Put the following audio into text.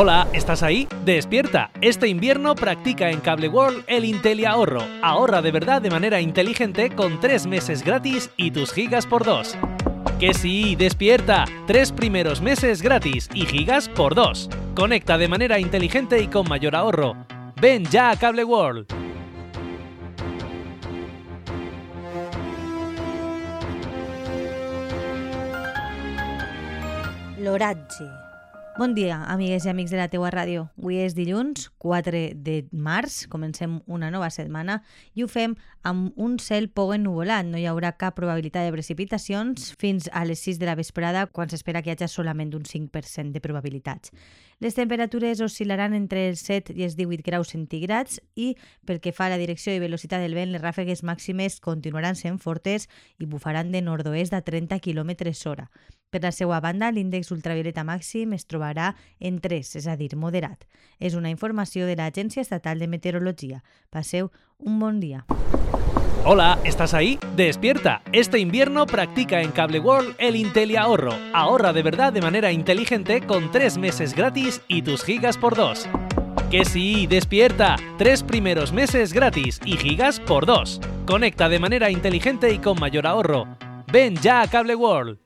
Hola, ¿estás ahí? Despierta. Este invierno practica en Cable World el Intelli Ahorro. Ahorra de verdad de manera inteligente con 3 meses gratis y tus gigas por 2. Que sí, despierta. Tres primeros meses gratis y gigas por 2. Conecta de manera inteligente y con mayor ahorro. Ven ya a Cable World. L'oratge. Bon dia, amigues i amics de la teua ràdio. Avui és dilluns, 4 de març, comencem una nova setmana i ho fem amb un cel poc ennuvolat. No hi haurà cap probabilitat de precipitacions fins a les 6 de la vesprada, quan s'espera que hi hagi solament un 5% de probabilitats. Les temperatures oscil·laran entre els 7 i els 18 graus centígrads i, pel que fa a la direcció i velocitat del vent, les ràfegues màximes continuaran sent fortes i bufaran de nord-oest a 30 km hora. Per la seva banda, l'índex ultravioleta màxim es trobarà en 3, és a dir, moderat. És una informació de l'Agència Estatal de Meteorologia. Passeu un bon dia. Hola, ¿estás ahí? Despierta. Este invierno practica en Cable World el Intelli Ahorro. Ahorra de verdad de manera inteligente con 3 meses gratis y tus gigas por 2. Que sí, despierta. Tres primeros meses gratis y gigas por 2. Conecta de manera inteligente y con mayor ahorro. Ven ya a Cable World.